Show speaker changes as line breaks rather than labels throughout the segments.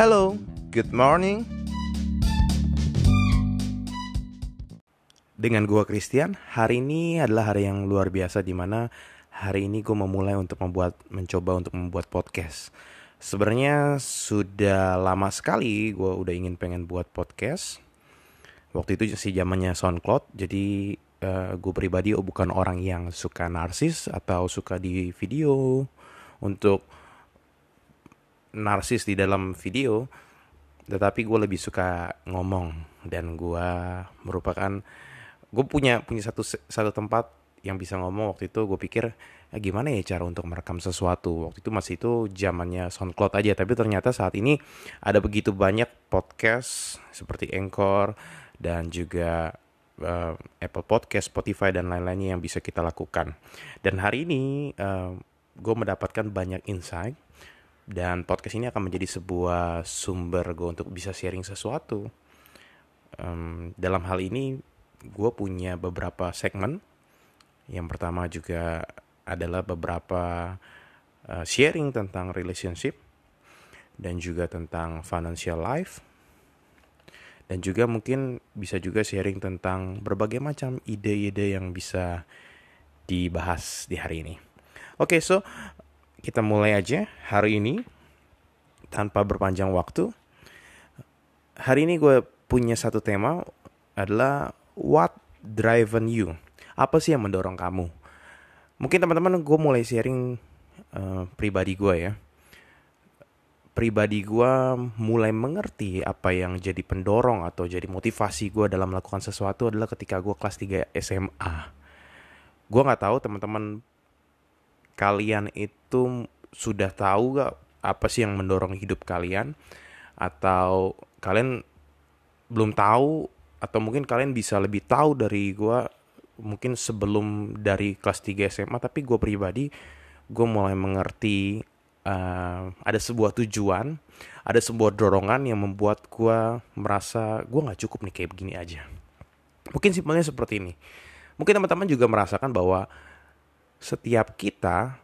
Hello, good morning. Dengan gua Christian, hari ini adalah hari yang luar biasa di mana hari ini gue memulai untuk membuat mencoba untuk membuat podcast. Sebenarnya sudah lama sekali gue udah ingin pengen buat podcast. Waktu itu sih zamannya SoundCloud, jadi uh, eh, gue pribadi oh, bukan orang yang suka narsis atau suka di video untuk narsis di dalam video, tetapi gue lebih suka ngomong. Dan gue merupakan gue punya punya satu satu tempat yang bisa ngomong. Waktu itu gue pikir ya gimana ya cara untuk merekam sesuatu? Waktu itu masih itu zamannya SoundCloud aja. Tapi ternyata saat ini ada begitu banyak podcast seperti Anchor dan juga uh, Apple Podcast, Spotify dan lain-lainnya yang bisa kita lakukan. Dan hari ini uh, gue mendapatkan banyak insight dan podcast ini akan menjadi sebuah sumber gue untuk bisa sharing sesuatu um, dalam hal ini gue punya beberapa segmen. Yang pertama juga adalah beberapa uh, sharing tentang relationship dan juga tentang financial life dan juga mungkin bisa juga sharing tentang berbagai macam ide-ide yang bisa dibahas di hari ini. Oke, okay, so kita mulai aja hari ini tanpa berpanjang waktu. Hari ini gue punya satu tema adalah what driven you? Apa sih yang mendorong kamu? Mungkin teman-teman gue mulai sharing uh, pribadi gue ya. Pribadi gue mulai mengerti apa yang jadi pendorong atau jadi motivasi gue dalam melakukan sesuatu adalah ketika gue kelas 3 SMA. Gue gak tahu teman-teman kalian itu sudah tahu gak apa sih yang mendorong hidup kalian? Atau kalian belum tahu? Atau mungkin kalian bisa lebih tahu dari gue mungkin sebelum dari kelas 3 SMA tapi gue pribadi gue mulai mengerti uh, ada sebuah tujuan ada sebuah dorongan yang membuat gue merasa gue nggak cukup nih kayak begini aja. Mungkin simpelnya seperti ini. Mungkin teman-teman juga merasakan bahwa setiap kita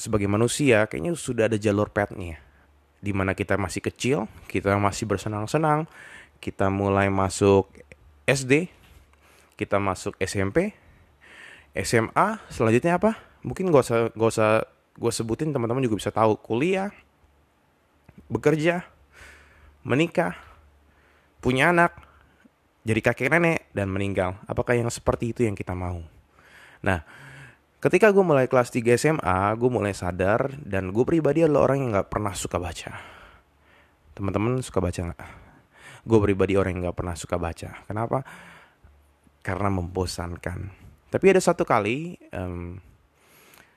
sebagai manusia kayaknya sudah ada jalur petnya di mana kita masih kecil kita masih bersenang-senang kita mulai masuk SD, kita masuk SMP, SMA, selanjutnya apa? Mungkin gak usah gak usah gue sebutin teman-teman juga bisa tahu kuliah, bekerja, menikah, punya anak, jadi kakek nenek dan meninggal. Apakah yang seperti itu yang kita mau? Nah, ketika gue mulai kelas 3 SMA, gue mulai sadar dan gue pribadi adalah orang yang gak pernah suka baca. Teman-teman suka baca nggak? gue pribadi orang yang gak pernah suka baca. Kenapa? Karena membosankan. Tapi ada satu kali um,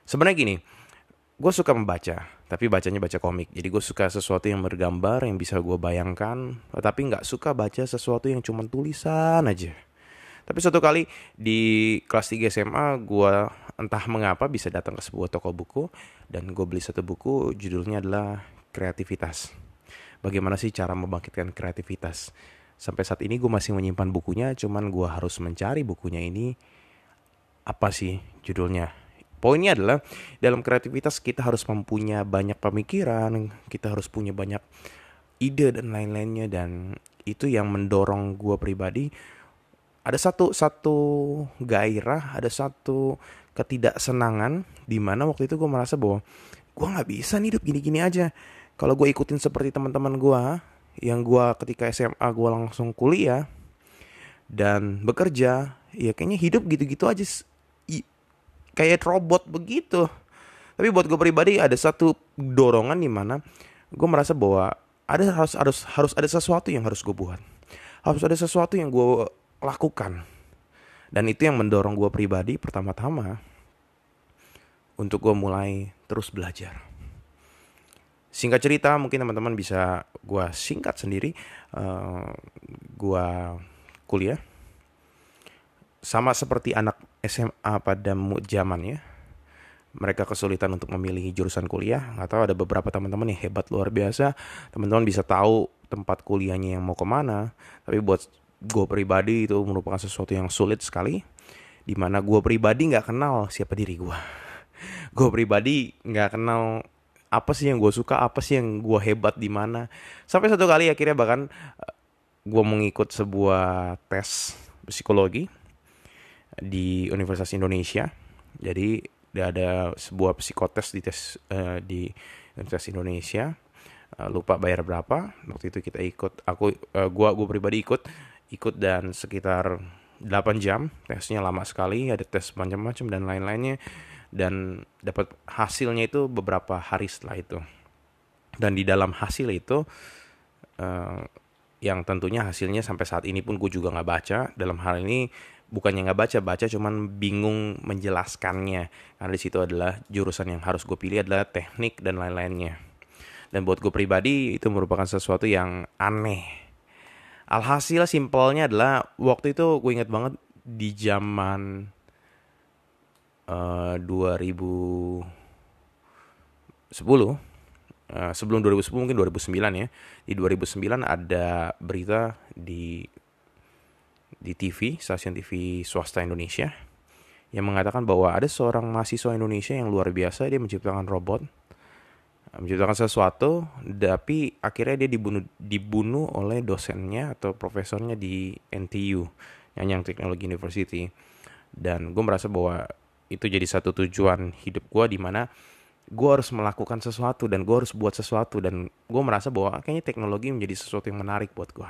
sebenarnya gini gue suka membaca tapi bacanya baca komik. Jadi gue suka sesuatu yang bergambar yang bisa gue bayangkan tapi nggak suka baca sesuatu yang cuma tulisan aja tapi suatu kali di kelas 3 SMA gue entah mengapa bisa datang ke sebuah toko buku dan gue beli satu buku judulnya adalah kreativitas bagaimana sih cara membangkitkan kreativitas. Sampai saat ini gue masih menyimpan bukunya, cuman gue harus mencari bukunya ini apa sih judulnya. Poinnya adalah dalam kreativitas kita harus mempunyai banyak pemikiran, kita harus punya banyak ide dan lain-lainnya dan itu yang mendorong gue pribadi ada satu satu gairah, ada satu ketidaksenangan di mana waktu itu gue merasa bahwa gue nggak bisa nih hidup gini-gini aja. Kalau gue ikutin seperti teman-teman gue yang gue ketika SMA gue langsung kuliah dan bekerja ya kayaknya hidup gitu-gitu aja kayak robot begitu. Tapi buat gue pribadi ada satu dorongan di mana gue merasa bahwa ada harus harus harus ada sesuatu yang harus gue buat. Harus ada sesuatu yang gue lakukan dan itu yang mendorong gue pribadi pertama-tama untuk gue mulai terus belajar Singkat cerita, mungkin teman-teman bisa gue singkat sendiri. Uh, eh, gue kuliah sama seperti anak SMA pada zamannya. Mereka kesulitan untuk memilih jurusan kuliah. Nggak tahu ada beberapa teman-teman yang hebat luar biasa. Teman-teman bisa tahu tempat kuliahnya yang mau ke mana. Tapi buat gue pribadi itu merupakan sesuatu yang sulit sekali. Di mana gue pribadi nggak kenal siapa diri gue. Gue pribadi nggak kenal apa sih yang gue suka apa sih yang gue hebat di mana sampai satu kali akhirnya bahkan eh, gue mengikut sebuah tes psikologi di Universitas Indonesia jadi ada sebuah psikotes di tes uh, di Universitas Indonesia uh, lupa bayar berapa waktu itu kita ikut aku uh, gua gua pribadi ikut ikut dan sekitar 8 jam tesnya lama sekali ada tes macam-macam dan lain-lainnya dan dapat hasilnya itu beberapa hari setelah itu. Dan di dalam hasil itu uh, yang tentunya hasilnya sampai saat ini pun gue juga nggak baca. Dalam hal ini bukannya nggak baca baca cuman bingung menjelaskannya. Karena di situ adalah jurusan yang harus gue pilih adalah teknik dan lain-lainnya. Dan buat gue pribadi itu merupakan sesuatu yang aneh alhasil simpelnya adalah waktu itu gue inget banget di zaman uh, 2010 uh, sebelum 2010 mungkin 2009 ya. Di 2009 ada berita di di TV, stasiun TV swasta Indonesia yang mengatakan bahwa ada seorang mahasiswa Indonesia yang luar biasa dia menciptakan robot menciptakan sesuatu tapi akhirnya dia dibunuh dibunuh oleh dosennya atau profesornya di NTU Nanyang Technology University. Dan gue merasa bahwa itu jadi satu tujuan hidup gue di mana gue harus melakukan sesuatu dan gue harus buat sesuatu. Dan gue merasa bahwa kayaknya teknologi menjadi sesuatu yang menarik buat gue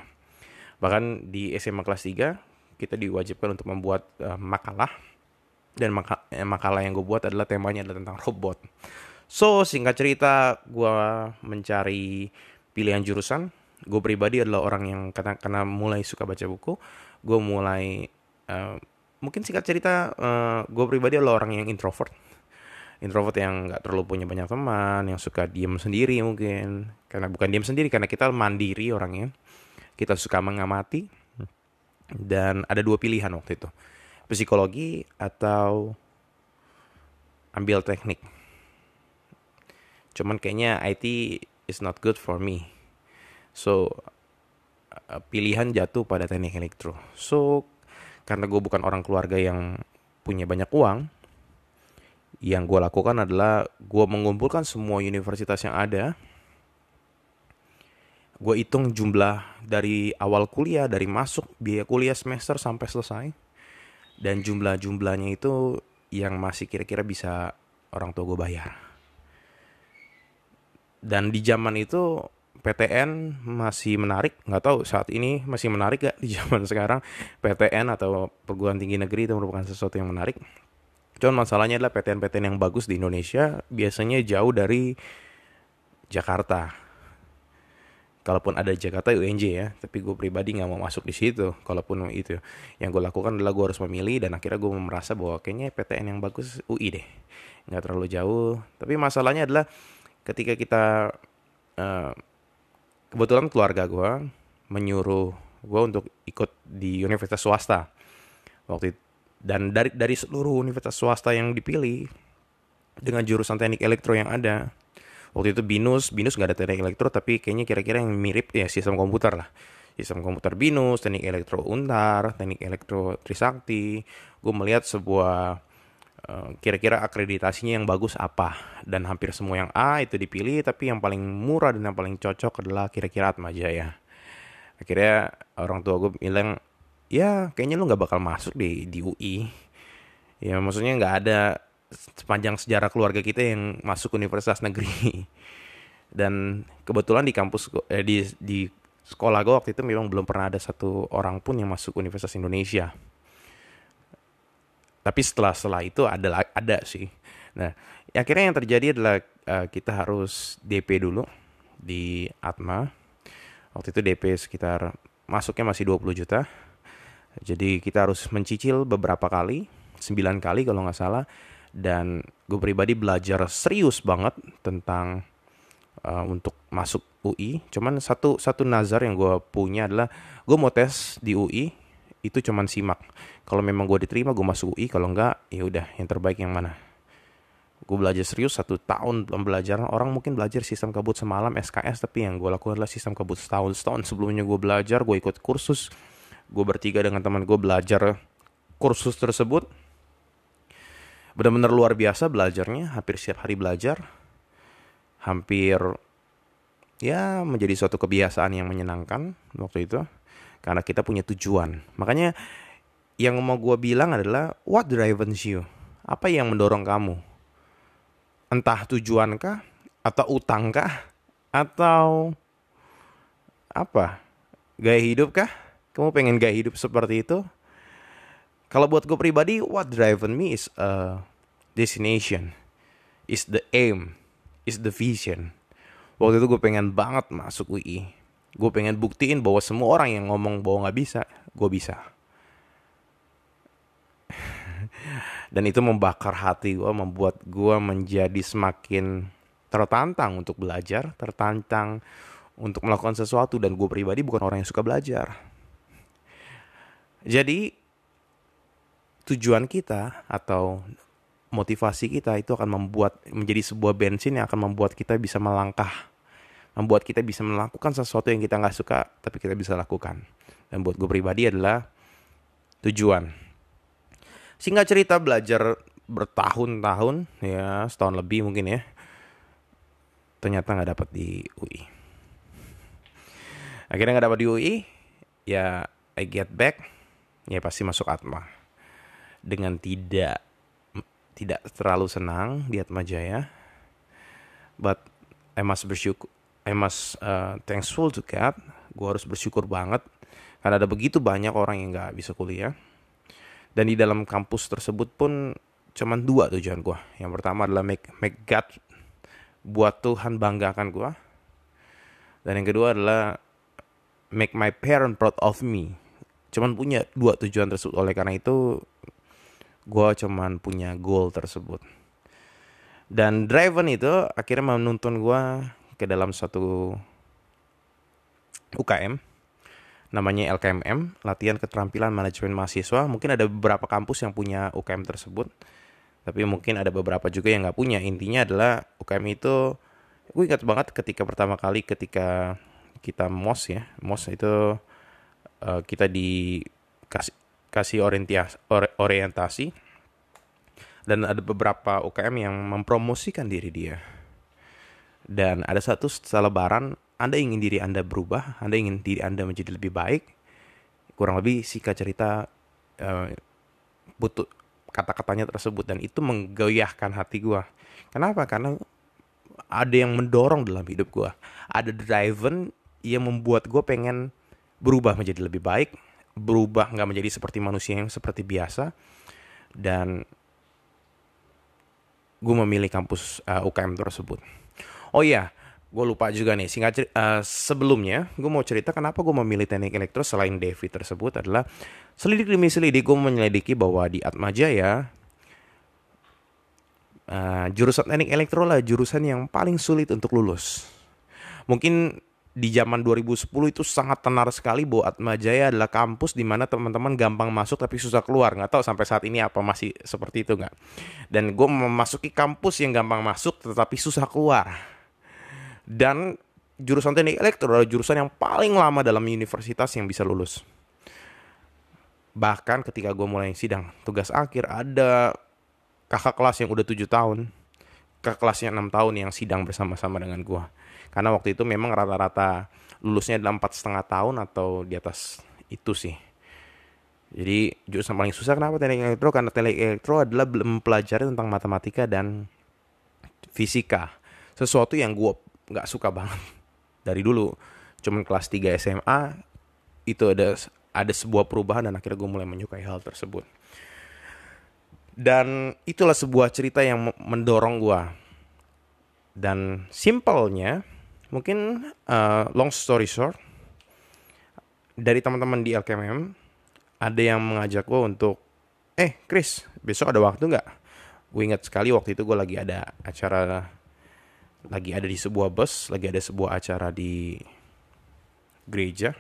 Bahkan di SMA kelas 3 kita diwajibkan untuk membuat uh, makalah. Dan maka eh, makalah yang gue buat adalah temanya adalah tentang robot. So singkat cerita gue mencari pilihan jurusan. Gue pribadi adalah orang yang karena, karena mulai suka baca buku, gue mulai uh, mungkin singkat cerita uh, gue pribadi adalah orang yang introvert. Introvert yang nggak terlalu punya banyak teman yang suka diem sendiri mungkin. Karena bukan diem sendiri karena kita mandiri orangnya. Kita suka mengamati. Dan ada dua pilihan waktu itu. Psikologi atau ambil teknik cuman kayaknya IT is not good for me. So uh, pilihan jatuh pada teknik elektro. So karena gue bukan orang keluarga yang punya banyak uang yang gue lakukan adalah gue mengumpulkan semua universitas yang ada. Gue hitung jumlah dari awal kuliah dari masuk biaya kuliah semester sampai selesai. Dan jumlah-jumlahnya itu yang masih kira-kira bisa orang tua gue bayar dan di zaman itu PTN masih menarik. Nggak tahu saat ini masih menarik gak di zaman sekarang? PTN atau perguruan tinggi negeri itu merupakan sesuatu yang menarik. Cuman masalahnya adalah PTN-PTN yang bagus di Indonesia biasanya jauh dari Jakarta. Kalaupun ada Jakarta UNJ ya. Tapi gue pribadi nggak mau masuk di situ kalaupun itu. Yang gue lakukan adalah gue harus memilih dan akhirnya gue merasa bahwa kayaknya PTN yang bagus UI deh. Nggak terlalu jauh. Tapi masalahnya adalah ketika kita uh, kebetulan keluarga gue menyuruh gue untuk ikut di universitas swasta. Waktu itu dan dari dari seluruh universitas swasta yang dipilih dengan jurusan teknik elektro yang ada waktu itu binus binus nggak ada teknik elektro tapi kayaknya kira-kira yang mirip ya sistem komputer lah. Sistem komputer binus teknik elektro untar teknik elektro trisakti. Gue melihat sebuah kira-kira akreditasinya yang bagus apa? Dan hampir semua yang A itu dipilih tapi yang paling murah dan yang paling cocok adalah kira-kira Atma Jaya akhirnya orang tua gue bilang ya kayaknya lu nggak bakal masuk di di UI ya maksudnya nggak ada sepanjang sejarah keluarga kita yang masuk universitas negeri. Dan kebetulan di kampus eh, di di sekolah gue waktu itu memang belum pernah ada satu orang pun yang masuk Universitas Indonesia tapi setelah setelah itu ada ada sih. Nah akhirnya yang terjadi adalah uh, kita harus DP dulu di Atma. Waktu itu DP sekitar masuknya masih 20 juta. Jadi kita harus mencicil beberapa kali 9 kali kalau nggak salah. Dan gue pribadi belajar serius banget tentang uh, untuk masuk UI cuman satu satu nazar yang gue punya adalah gue mau tes di UI itu cuman simak. Kalau memang gue diterima gue masuk UI kalau enggak ya udah yang terbaik yang mana? Gue belajar serius satu tahun belum belajar orang mungkin belajar sistem kabut semalam SKS tapi yang gue lakukan adalah sistem kabut setahun setahun sebelumnya gue belajar gue ikut kursus. Gue bertiga dengan teman gue belajar kursus tersebut. Benar-benar luar biasa belajarnya. Hampir setiap hari belajar. Hampir ya menjadi suatu kebiasaan yang menyenangkan waktu itu karena kita punya tujuan. Makanya yang mau gue bilang adalah what drives you? Apa yang mendorong kamu? Entah tujuan kah? Atau utang kah? Atau apa? Gaya hidup kah? Kamu pengen gaya hidup seperti itu? Kalau buat gue pribadi, what drives me is a destination, is the aim, is the vision. Waktu itu gue pengen banget masuk UI gue pengen buktiin bahwa semua orang yang ngomong bahwa nggak bisa gue bisa. Dan itu membakar hati gue membuat gue menjadi semakin tertantang untuk belajar tertantang untuk melakukan sesuatu dan gue pribadi bukan orang yang suka belajar. Jadi tujuan kita atau motivasi kita itu akan membuat menjadi sebuah bensin yang akan membuat kita bisa melangkah membuat kita bisa melakukan sesuatu yang kita nggak suka tapi kita bisa lakukan. Dan buat gue pribadi adalah tujuan. Singkat cerita belajar bertahun-tahun ya setahun lebih mungkin ya ternyata nggak dapat di UI akhirnya nggak dapat di UI ya I get back ya pasti masuk Atma. Dengan tidak tidak terlalu senang di Atma Jaya but I must bersyukur I must uh, thankful to God. Gue harus bersyukur banget karena ada begitu banyak orang yang nggak bisa kuliah. Dan di dalam kampus tersebut pun cuman dua tujuan gue. Yang pertama adalah make make God buat Tuhan banggakan gue. Dan yang kedua adalah make my parent proud of me. Cuman punya dua tujuan tersebut. Oleh karena itu gue cuman punya goal tersebut. Dan Driven itu akhirnya menuntun gue ke dalam satu UKM namanya LKMM, latihan keterampilan manajemen mahasiswa. Mungkin ada beberapa kampus yang punya UKM tersebut, tapi mungkin ada beberapa juga yang nggak punya. Intinya adalah UKM itu, gue ingat banget ketika pertama kali ketika kita mos ya, mos itu uh, kita dikasih kasih orientasi, orientasi dan ada beberapa UKM yang mempromosikan diri dia dan ada satu setelah lebaran, Anda ingin diri Anda berubah, Anda ingin diri Anda menjadi lebih baik. Kurang lebih singkat cerita uh, butuh kata-katanya tersebut dan itu menggoyahkan hati gue. Kenapa? Karena ada yang mendorong dalam hidup gue. Ada driven yang membuat gue pengen berubah menjadi lebih baik, berubah nggak menjadi seperti manusia yang seperti biasa. Dan gue memilih kampus uh, eh, UKM tersebut. Oh iya, gue lupa juga nih. Singkat uh, sebelumnya, gue mau cerita kenapa gue memilih teknik elektro selain Devi tersebut adalah selidik demi selidik gue menyelidiki bahwa di Atmajaya uh, jurusan teknik elektro lah jurusan yang paling sulit untuk lulus. Mungkin di zaman 2010 itu sangat tenar sekali bahwa Atmajaya adalah kampus di mana teman-teman gampang masuk tapi susah keluar. Nggak tahu sampai saat ini apa masih seperti itu nggak. Dan gue memasuki kampus yang gampang masuk tetapi susah keluar dan jurusan teknik elektro adalah jurusan yang paling lama dalam universitas yang bisa lulus. Bahkan ketika gue mulai sidang tugas akhir ada kakak kelas yang udah tujuh tahun, kakak kelasnya enam tahun yang sidang bersama-sama dengan gue. Karena waktu itu memang rata-rata lulusnya adalah empat setengah tahun atau di atas itu sih. Jadi jurusan paling susah kenapa teknik elektro? Karena teknik elektro adalah mempelajari tentang matematika dan fisika. Sesuatu yang gue nggak suka banget dari dulu. Cuman kelas 3 SMA itu ada ada sebuah perubahan dan akhirnya gue mulai menyukai hal tersebut. Dan itulah sebuah cerita yang mendorong gue dan simpelnya mungkin uh, long story short dari teman-teman di LKMM ada yang mengajak gue untuk eh Chris besok ada waktu nggak? Gue ingat sekali waktu itu gue lagi ada acara lagi ada di sebuah bus, lagi ada sebuah acara di gereja.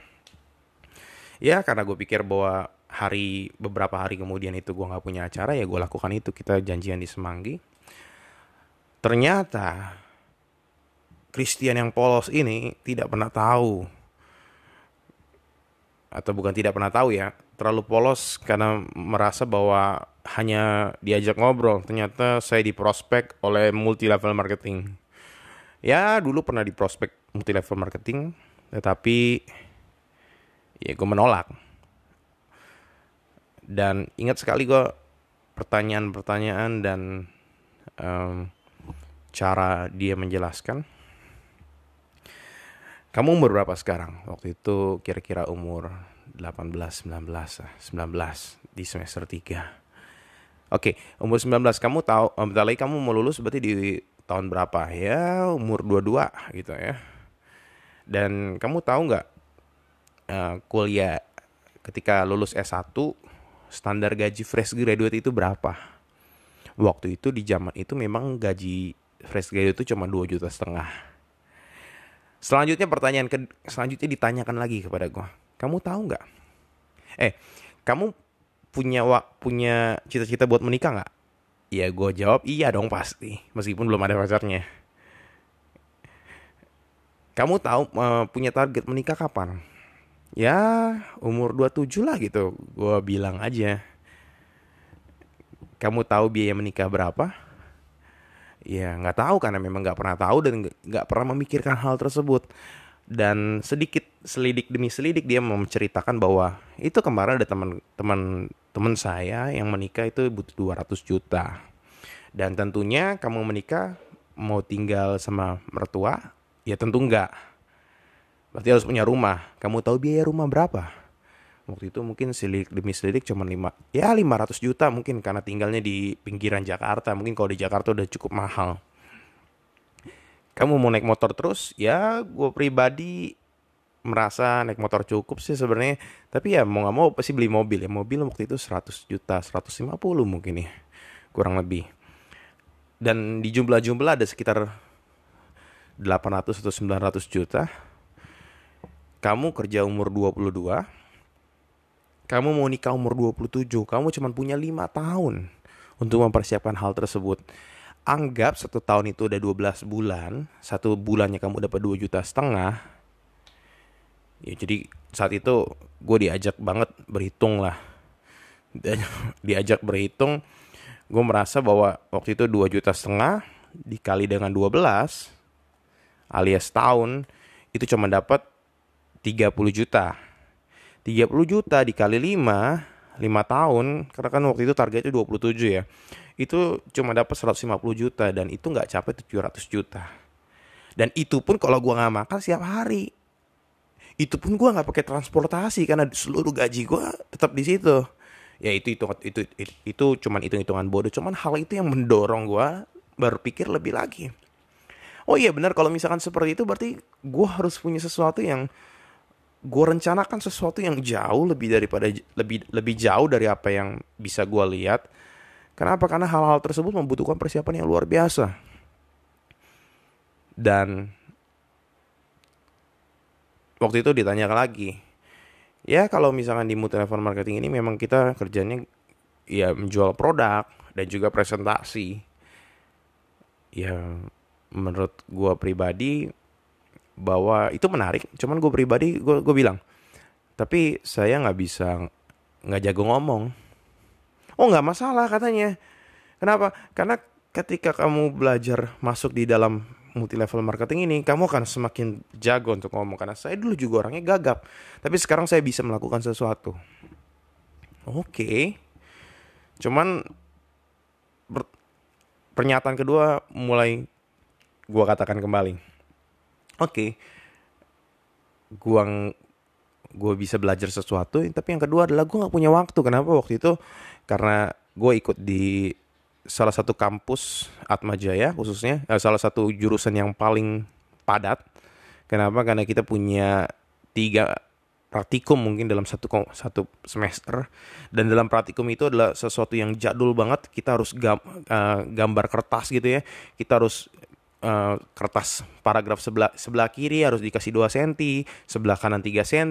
Ya karena gue pikir bahwa hari beberapa hari kemudian itu gue nggak punya acara ya gue lakukan itu kita janjian di Semanggi. Ternyata Kristen yang polos ini tidak pernah tahu atau bukan tidak pernah tahu ya terlalu polos karena merasa bahwa hanya diajak ngobrol ternyata saya diprospek oleh multi level marketing ya dulu pernah di prospek multi level marketing tetapi ya gue menolak. Dan ingat sekali gue pertanyaan-pertanyaan dan um, cara dia menjelaskan. Kamu umur berapa sekarang? Waktu itu kira-kira umur 18 19 19 di semester 3 Oke, umur 19 kamu tahu bentar lagi kamu mau lulus berarti di tahun berapa? Ya, umur 22 gitu ya. Dan kamu tahu nggak uh, kuliah ketika lulus S1 standar gaji fresh graduate itu berapa? Waktu itu di zaman itu memang gaji fresh graduate itu cuma 2 juta setengah. Selanjutnya pertanyaan ke, selanjutnya ditanyakan lagi kepada gue. Kamu tahu nggak? Eh, kamu punya wak, punya cita-cita buat menikah nggak? Ya gue jawab iya dong pasti, meskipun belum ada pacarnya. Kamu tahu uh, punya target menikah kapan? Ya umur 27 lah gitu, gue bilang aja. Kamu tahu biaya menikah berapa? Ya nggak tahu karena memang nggak pernah tahu dan nggak pernah memikirkan hal tersebut dan sedikit selidik demi selidik dia menceritakan bahwa itu kemarin ada teman-teman teman saya yang menikah itu butuh 200 juta. Dan tentunya kamu menikah mau tinggal sama mertua? Ya tentu enggak. Berarti harus punya rumah. Kamu tahu biaya rumah berapa? Waktu itu mungkin selidik demi selidik cuma 5 ya 500 juta mungkin karena tinggalnya di pinggiran Jakarta. Mungkin kalau di Jakarta udah cukup mahal kamu mau naik motor terus? Ya gue pribadi merasa naik motor cukup sih sebenarnya. Tapi ya mau nggak mau pasti beli mobil ya. Mobil waktu itu 100 juta 150 mungkin ya kurang lebih. Dan di jumlah-jumlah ada sekitar 800 atau 900 juta. Kamu kerja umur 22 kamu mau nikah umur 27 kamu cuma punya 5 tahun untuk mempersiapkan hal tersebut anggap satu tahun itu udah 12 bulan, satu bulannya kamu dapat 2 juta setengah. Ya jadi saat itu gue diajak banget berhitung lah. diajak berhitung, gue merasa bahwa waktu itu 2 juta setengah dikali dengan 12 alias tahun itu cuma dapat 30 juta. 30 juta dikali 5, 5 tahun, karena kan waktu itu targetnya 27 ya itu cuma dapat 150 juta dan itu nggak capai 700 juta. Dan itu pun kalau gua nggak makan setiap hari. Itu pun gua nggak pakai transportasi karena seluruh gaji gua tetap di situ. Ya itu itu itu itu, itu cuman hitung-hitungan bodoh. Cuman hal itu yang mendorong gua berpikir lebih lagi. Oh iya benar kalau misalkan seperti itu berarti gua harus punya sesuatu yang gue rencanakan sesuatu yang jauh lebih daripada lebih lebih jauh dari apa yang bisa gue lihat Kenapa? Karena hal-hal tersebut membutuhkan persiapan yang luar biasa. Dan waktu itu ditanyakan lagi, ya kalau misalkan di multi level marketing ini memang kita kerjanya ya menjual produk dan juga presentasi. Ya menurut gue pribadi bahwa itu menarik, cuman gue pribadi gue gue bilang, tapi saya nggak bisa nggak jago ngomong Oh nggak masalah katanya. Kenapa? Karena ketika kamu belajar masuk di dalam multi level marketing ini, kamu akan semakin jago untuk ngomong. Karena saya dulu juga orangnya gagap, tapi sekarang saya bisa melakukan sesuatu. Oke, okay. cuman pernyataan kedua mulai gua katakan kembali. Oke, okay. gua bisa belajar sesuatu tapi yang kedua adalah gue nggak punya waktu. Kenapa waktu itu? Karena gue ikut di salah satu kampus Atma Jaya khususnya eh, salah satu jurusan yang paling padat. Kenapa? Karena kita punya tiga praktikum mungkin dalam satu satu semester. Dan dalam praktikum itu adalah sesuatu yang jadul banget. Kita harus gam, uh, gambar kertas gitu ya. Kita harus uh, kertas paragraf sebelah sebelah kiri harus dikasih 2 cm, sebelah kanan 3 cm,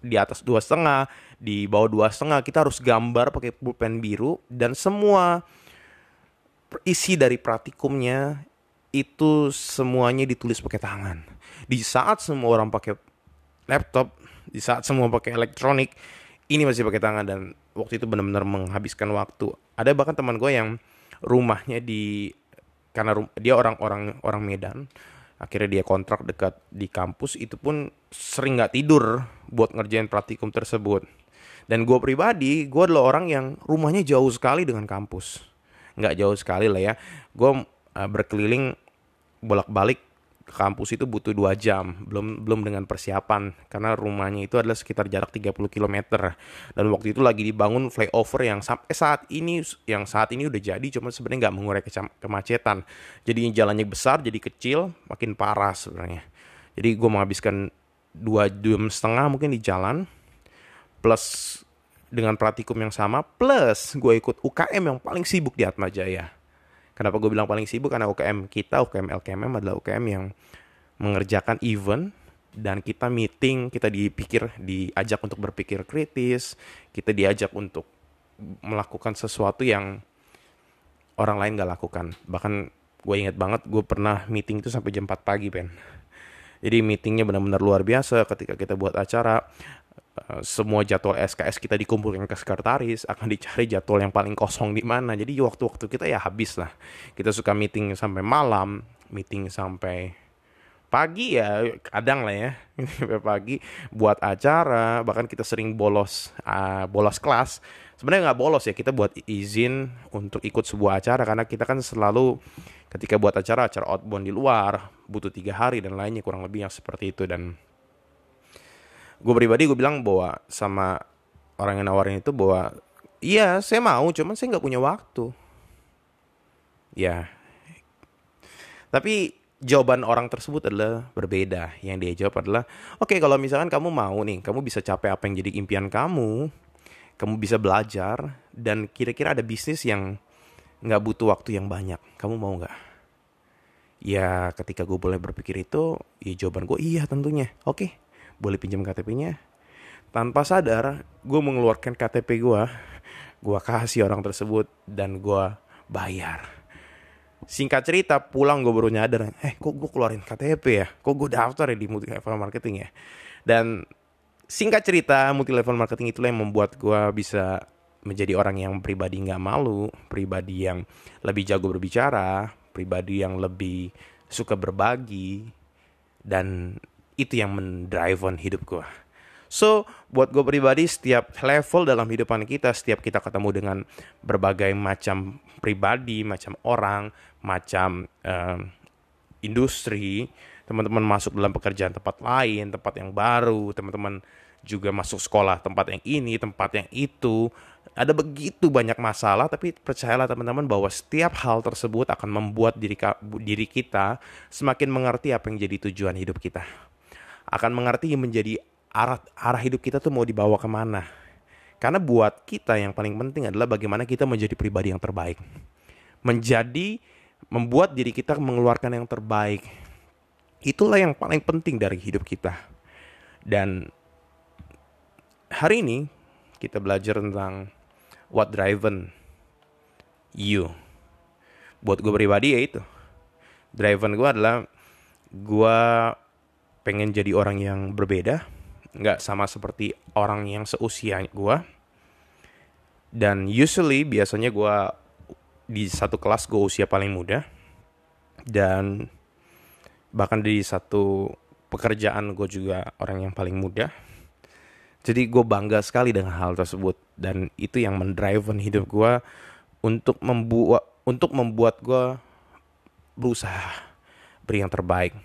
di atas dua setengah, di bawah dua setengah. Kita harus gambar pakai pulpen biru dan semua isi dari praktikumnya itu semuanya ditulis pakai tangan. Di saat semua orang pakai laptop, di saat semua pakai elektronik, ini masih pakai tangan dan waktu itu benar-benar menghabiskan waktu. Ada bahkan teman gue yang rumahnya di karena dia orang-orang orang Medan. Akhirnya dia kontrak dekat di kampus. Itu pun sering nggak tidur buat ngerjain praktikum tersebut. Dan gue pribadi gue adalah orang yang rumahnya jauh sekali dengan kampus. Nggak jauh sekali lah ya. Gue uh, berkeliling bolak-balik kampus itu butuh dua jam belum belum dengan persiapan karena rumahnya itu adalah sekitar jarak 30 km dan waktu itu lagi dibangun flyover yang sampai saat ini yang saat ini udah jadi cuma sebenarnya nggak mengurai kemacetan. Jadi jalannya besar jadi kecil makin parah sebenarnya. Jadi gue menghabiskan dua jam setengah mungkin di jalan plus dengan praktikum yang sama plus gue ikut UKM yang paling sibuk di Atma Jaya Kenapa gue bilang paling sibuk? Karena UKM kita, UKM LKMM adalah UKM yang mengerjakan event dan kita meeting, kita dipikir, diajak untuk berpikir kritis, kita diajak untuk melakukan sesuatu yang orang lain gak lakukan. Bahkan gue inget banget gue pernah meeting itu sampai jam 4 pagi, Ben. Jadi meetingnya benar-benar luar biasa ketika kita buat acara semua jadwal SKS kita dikumpulkan ke sekretaris akan dicari jadwal yang paling kosong di mana. Jadi waktu-waktu kita ya habis lah. Kita suka meeting sampai malam meeting sampai pagi ya kadang lah ya. Sampai pagi buat acara bahkan kita sering bolos uh, bolos kelas. Sebenarnya nggak bolos ya kita buat izin untuk ikut sebuah acara karena kita kan selalu ketika buat acara acara outbound di luar butuh tiga hari dan lainnya kurang lebih yang seperti itu. Dan gue pribadi gue bilang bahwa sama orang yang nawarin itu bahwa iya saya mau cuman saya nggak punya waktu. Ya. Tapi jawaban orang tersebut adalah berbeda. Yang dia jawab adalah oke okay, kalau misalkan kamu mau nih kamu bisa capai apa yang jadi impian kamu kamu bisa belajar dan kira-kira ada bisnis yang nggak butuh waktu yang banyak kamu mau nggak? Ya ketika gue boleh berpikir itu ya jawaban gue iya tentunya. Oke. okay, boleh pinjam KTP-nya tanpa sadar gue mengeluarkan KTP gue gue kasih orang tersebut dan gue bayar. Singkat cerita pulang gue baru nyadar eh kok gue keluarin KTP ya? Kok gue daftar ya di multi level marketing ya? Dan singkat cerita multi level marketing itulah yang membuat gue bisa menjadi orang yang pribadi nggak malu pribadi yang lebih jago berbicara pribadi yang lebih suka berbagi dan itu yang mendrive on hidup gue. So, buat gue pribadi, setiap level dalam hidupan kita, setiap kita ketemu dengan berbagai macam pribadi, macam orang, macam uh, industri, teman-teman masuk dalam pekerjaan tempat lain, tempat yang baru, teman-teman juga masuk sekolah tempat yang ini, tempat yang itu. Ada begitu banyak masalah, tapi percayalah teman-teman bahwa setiap hal tersebut akan membuat diri, diri kita semakin mengerti apa yang jadi tujuan hidup kita akan mengerti menjadi arah arah hidup kita tuh mau dibawa ke mana. Karena buat kita yang paling penting adalah bagaimana kita menjadi pribadi yang terbaik. Menjadi membuat diri kita mengeluarkan yang terbaik. Itulah yang paling penting dari hidup kita. Dan hari ini kita belajar tentang what driven you. Buat gue pribadi ya itu. Driven gue adalah gue pengen jadi orang yang berbeda, nggak sama seperti orang yang seusia gue. Dan usually biasanya gue di satu kelas gue usia paling muda dan bahkan di satu pekerjaan gue juga orang yang paling muda. Jadi gue bangga sekali dengan hal tersebut dan itu yang mendrive hidup gue untuk membuat untuk membuat gue berusaha beri yang terbaik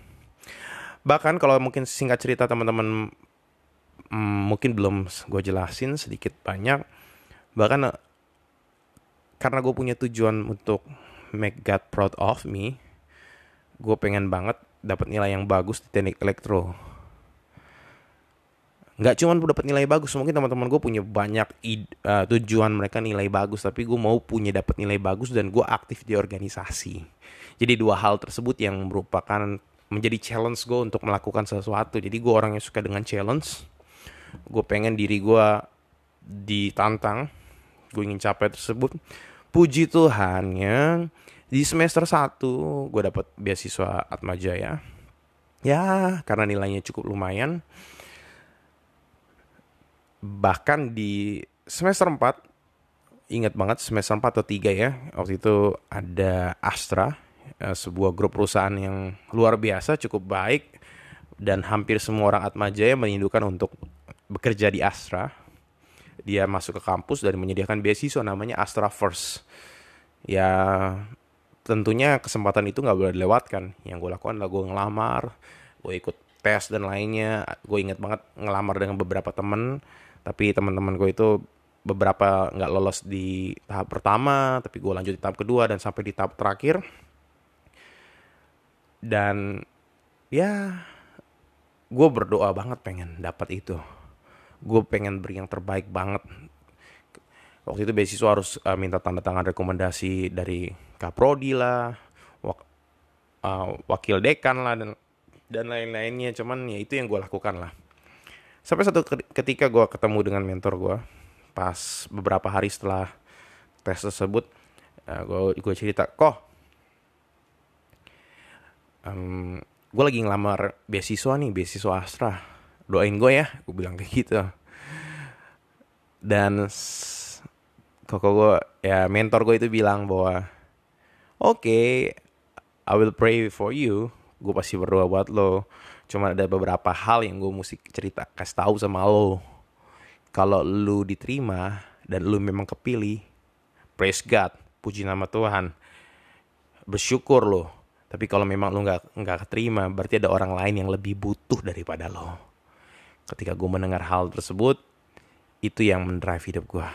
bahkan kalau mungkin singkat cerita teman-teman hmm, mungkin belum gue jelasin sedikit banyak. Bahkan eh, karena gue punya tujuan untuk make God proud of me gue pengen banget dapat nilai yang bagus di teknik elektro. Nggak cuma dapat nilai bagus mungkin teman-teman gue punya banyak id, uh, tujuan mereka nilai bagus tapi gue mau punya dapat nilai bagus dan gue aktif di organisasi. Jadi dua hal tersebut yang merupakan menjadi challenge gue untuk melakukan sesuatu. Jadi gue orang yang suka dengan challenge. Gue pengen diri gue ditantang gue ingin capai tersebut. Puji Tuhan ya di semester 1 gue dapat beasiswa Atmajaya ya karena nilainya cukup lumayan. Bahkan di semester 4 ingat banget semester 4 atau 3 ya waktu itu ada Astra uh, sebuah grup perusahaan yang luar biasa cukup baik dan hampir semua orang Atma Jaya merindukan untuk bekerja di Astra. Dia masuk ke kampus dan menyediakan beasiswa namanya Astra First. Ya tentunya kesempatan itu nggak boleh dilewatkan. Yang gue lakukan adalah gue ngelamar gue ikut tes dan lainnya. Gue inget banget ngelamar dengan beberapa temen tapi teman-teman gue itu beberapa nggak lolos di tahap pertama tapi gue lanjut di tahap kedua dan sampai di tahap terakhir dan ya gue berdoa banget pengen dapat itu. Gue pengen beri yang terbaik banget. Waktu itu beasiswa harus uh, minta tanda tangan rekomendasi dari kaprodi lah wak, uh, wakil dekan lah dan dan lain-lainnya. Cuman ya itu yang gue lakukan lah. Sampai satu ketika gue ketemu dengan mentor gue pas beberapa hari setelah tes tersebut uh, gue gue cerita kok um, gue lagi ngelamar beasiswa nih beasiswa Astra. Doain gue ya gue bilang kayak gitu. Dan kok gue ya mentor gue itu bilang bahwa oke okay, I will pray for you. Gue pasti berdoa buat lo. Cuma ada beberapa hal yang gue mesti cerita kasih tahu sama lo. Kalau lu diterima dan lu memang kepilih praise God puji nama Tuhan. Bersyukur lo tapi kalau memang lu nggak nggak keterima berarti ada orang lain yang lebih butuh daripada lo ketika gue mendengar hal tersebut itu yang mendrive hidup gue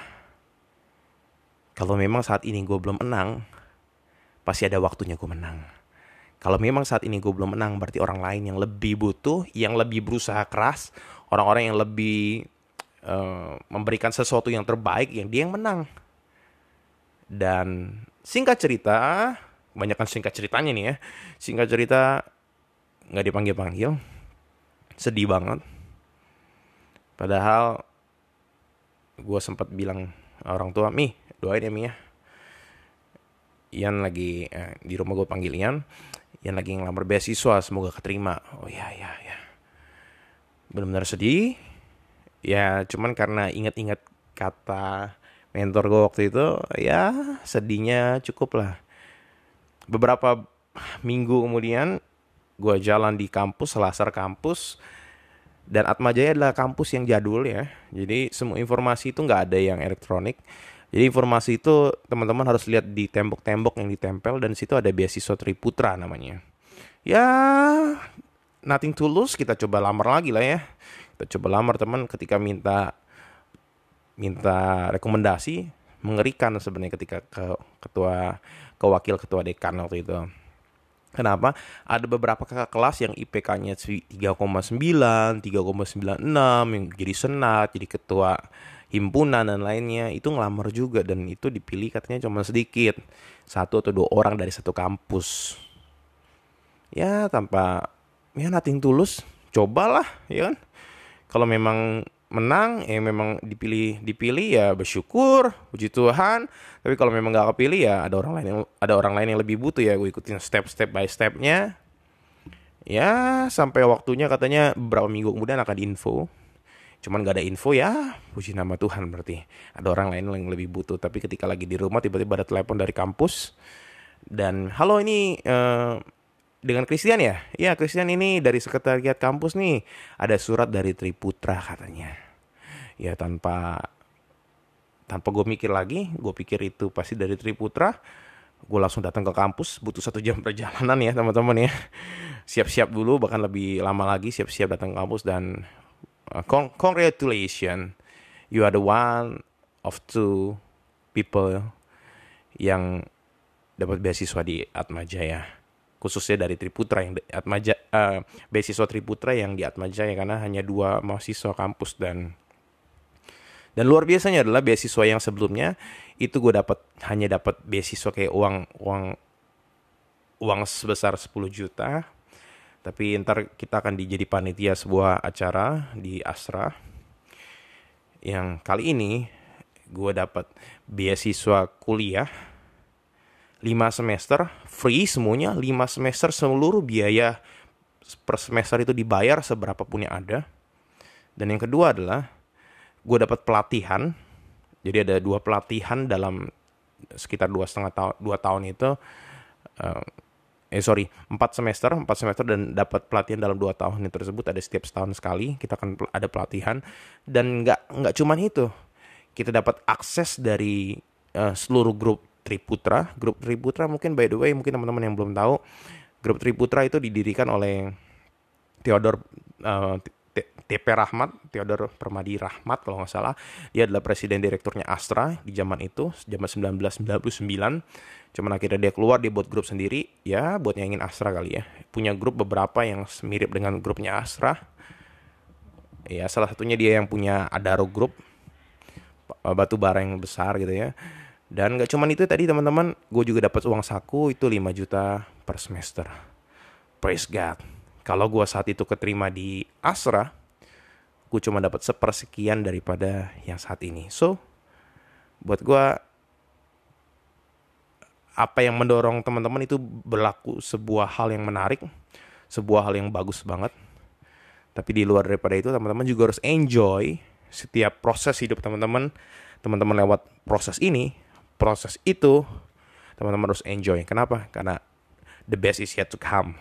kalau memang saat ini gue belum menang, pasti ada waktunya gue menang. Kalau memang saat ini gue belum menang, berarti orang lain yang lebih butuh, yang lebih berusaha keras, orang-orang yang lebih uh, memberikan sesuatu yang terbaik, yang dia yang menang. Dan singkat cerita, kebanyakan singkat ceritanya nih ya, singkat cerita nggak dipanggil-panggil, sedih banget. Padahal gue sempat bilang orang tua, mi doain ya Mia Ian lagi eh, di rumah gue panggil Ian. Ian lagi ngelamar beasiswa semoga keterima. Oh ya ya ya benar-benar sedih. Ya cuman karena ingat-ingat kata mentor gue waktu itu ya sedihnya cukup lah beberapa minggu kemudian gue jalan di kampus selasar kampus dan Atma Jaya adalah kampus yang jadul ya jadi semua informasi itu nggak ada yang elektronik jadi informasi itu teman-teman harus lihat di tembok-tembok yang ditempel dan situ ada beasiswa Triputra namanya. Ya, nothing to lose, kita coba lamar lagi lah ya. Kita coba lamar teman ketika minta minta rekomendasi mengerikan sebenarnya ketika ke ketua ke wakil ketua dekan waktu itu. Kenapa? Ada beberapa kakak kelas yang IPK-nya 3,9, 3,96 yang jadi senat, jadi ketua himpunan dan lainnya itu ngelamar juga dan itu dipilih katanya cuma sedikit satu atau dua orang dari satu kampus ya tanpa ya nating tulus cobalah ya kan kalau memang menang ya memang dipilih dipilih ya bersyukur puji Tuhan. Tapi kalau memang gak kepilih ya ada orang lain yang ada orang lain yang lebih butuh ya gue ikutin step step by stepnya. Ya sampai waktunya katanya beberapa minggu kemudian akan diinfo. Cuman gak ada info ya puji nama Tuhan berarti. Ada orang lain yang lebih butuh tapi ketika lagi di rumah tiba-tiba ada telepon dari kampus. Dan halo ini uh, dengan Christian ya? Ya Christian ini dari sekretariat kampus nih. Ada surat dari Triputra katanya. Ya tanpa tanpa gue mikir lagi gue pikir itu pasti dari Triputra. Gue langsung datang ke kampus butuh satu jam perjalanan ya teman-teman ya. Siap-siap dulu bahkan lebih lama lagi siap-siap datang ke kampus dan uh, con congratulations. You are the one of two people yang dapat beasiswa di Atmajaya khususnya dari Triputra yang Atmaja uh, beasiswa Triputra yang di Atmajaya karena hanya dua mahasiswa kampus dan dan luar biasanya adalah beasiswa yang sebelumnya itu gue dapat hanya dapat beasiswa kayak uang uang uang sebesar 10 juta tapi ntar kita akan dijadi panitia sebuah acara di Astra. Yang kali ini gue dapat beasiswa kuliah 5 semester free semuanya 5 semester seluruh biaya per semester itu dibayar seberapa pun yang ada. Dan yang kedua adalah gue dapat pelatihan. Jadi ada dua pelatihan dalam sekitar dua setengah tahun dua tahun itu uh, eh sorry empat semester empat semester dan dapat pelatihan dalam dua tahun tersebut ada setiap setahun sekali. Kita akan ada pelatihan. Dan nggak nggak cuman itu kita dapat akses dari uh, seluruh grup Triputra grup Triputra mungkin by the way mungkin teman-teman yang belum tahu grup Triputra itu didirikan oleh Theodor uh, TP Rahmat, Theodor Permadi Rahmat kalau nggak salah. Dia adalah presiden direkturnya Astra di zaman itu, zaman 1999. Cuman akhirnya dia keluar, dia buat grup sendiri, ya buat nyangin Astra kali ya. Punya grup beberapa yang mirip dengan grupnya Astra. Ya, salah satunya dia yang punya Adaro Group, batu bara yang besar gitu ya. Dan gak cuman itu tadi teman-teman, gue juga dapat uang saku itu 5 juta per semester. Praise God. Kalau gue saat itu keterima di Astra, gue cuma dapat sepersekian daripada yang saat ini so buat gue apa yang mendorong teman-teman itu berlaku sebuah hal yang menarik sebuah hal yang bagus banget tapi di luar daripada itu teman-teman juga harus enjoy setiap proses hidup teman-teman teman-teman lewat proses ini proses itu teman-teman harus enjoy kenapa karena the best is yet to come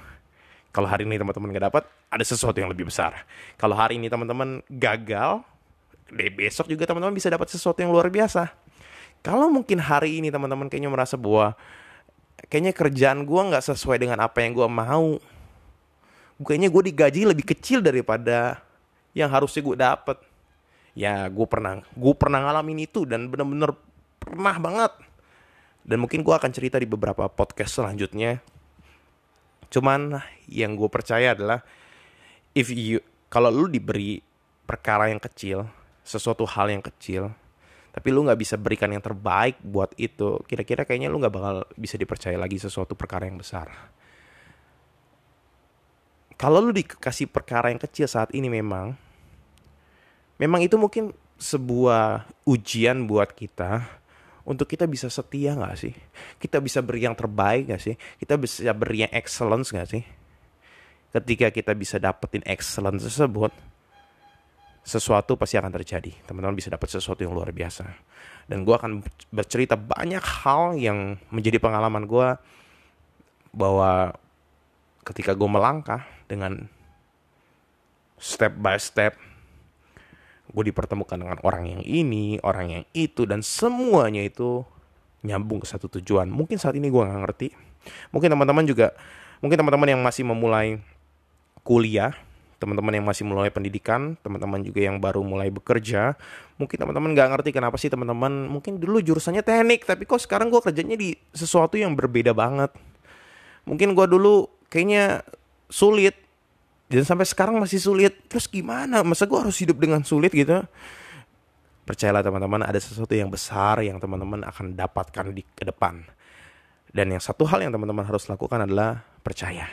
kalau hari ini teman-teman gak dapat, ada sesuatu yang lebih besar. Kalau hari ini teman-teman gagal, besok juga teman-teman bisa dapat sesuatu yang luar biasa. Kalau mungkin hari ini teman-teman kayaknya merasa bahwa kayaknya kerjaan gue nggak sesuai dengan apa yang gue mau, kayaknya gue digaji lebih kecil daripada yang harusnya gue dapet. Ya gue pernah, gue pernah ngalamin itu dan bener-bener pernah banget. Dan mungkin gue akan cerita di beberapa podcast selanjutnya Cuman yang gue percaya adalah if you kalau lu diberi perkara yang kecil, sesuatu hal yang kecil, tapi lu nggak bisa berikan yang terbaik buat itu, kira-kira kayaknya lu nggak bakal bisa dipercaya lagi sesuatu perkara yang besar. Kalau lu dikasih perkara yang kecil saat ini memang, memang itu mungkin sebuah ujian buat kita untuk kita bisa setia nggak sih? Kita bisa beri yang terbaik nggak sih? Kita bisa beri yang excellence nggak sih? Ketika kita bisa dapetin excellence tersebut, sesuatu pasti akan terjadi. Teman-teman bisa dapat sesuatu yang luar biasa. Dan gue akan bercerita banyak hal yang menjadi pengalaman gue bahwa ketika gue melangkah dengan step by step gue dipertemukan dengan orang yang ini, orang yang itu, dan semuanya itu nyambung ke satu tujuan. Mungkin saat ini gue nggak ngerti. Mungkin teman-teman juga, mungkin teman-teman yang masih memulai kuliah, teman-teman yang masih mulai pendidikan, teman-teman juga yang baru mulai bekerja, mungkin teman-teman nggak ngerti kenapa sih teman-teman, mungkin dulu jurusannya teknik, tapi kok sekarang gue kerjanya di sesuatu yang berbeda banget. Mungkin gue dulu kayaknya sulit dan sampai sekarang masih sulit. Terus gimana? Masa gue harus hidup dengan sulit gitu? Percayalah teman-teman ada sesuatu yang besar yang teman-teman akan dapatkan di ke depan. Dan yang satu hal yang teman-teman harus lakukan adalah percaya.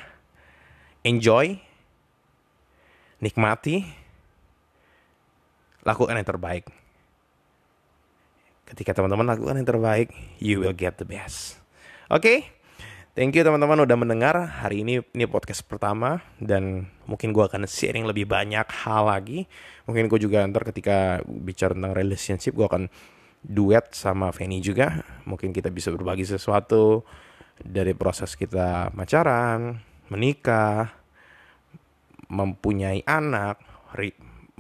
Enjoy. Nikmati. Lakukan yang terbaik. Ketika teman-teman lakukan yang terbaik you will get the best. Oke? okay? Thank you teman-teman udah mendengar hari ini ini podcast pertama dan mungkin gue akan sharing lebih banyak hal lagi. Mungkin gue juga ntar ketika bicara tentang relationship gue akan duet sama Feni juga. Mungkin kita bisa berbagi sesuatu dari proses kita pacaran, menikah, mempunyai anak,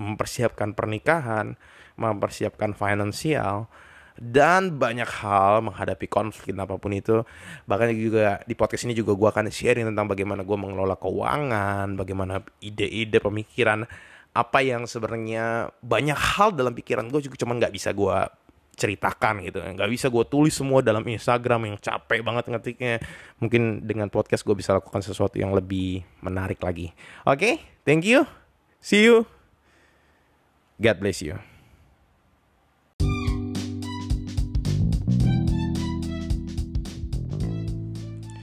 mempersiapkan pernikahan, mempersiapkan finansial dan banyak hal menghadapi konflik apa pun itu. Bahkan juga di podcast ini juga gue akan sharing tentang bagaimana gue mengelola keuangan bagaimana ide-ide pemikiran apa yang sebenarnya banyak hal dalam pikiran gue juga cuman nggak bisa gue ceritakan gitu. Nggak bisa gue tulis semua dalam Instagram yang capek banget ngetiknya. Mungkin dengan podcast gue bisa lakukan sesuatu yang lebih menarik lagi. Oke okay? thank you. See you. God bless you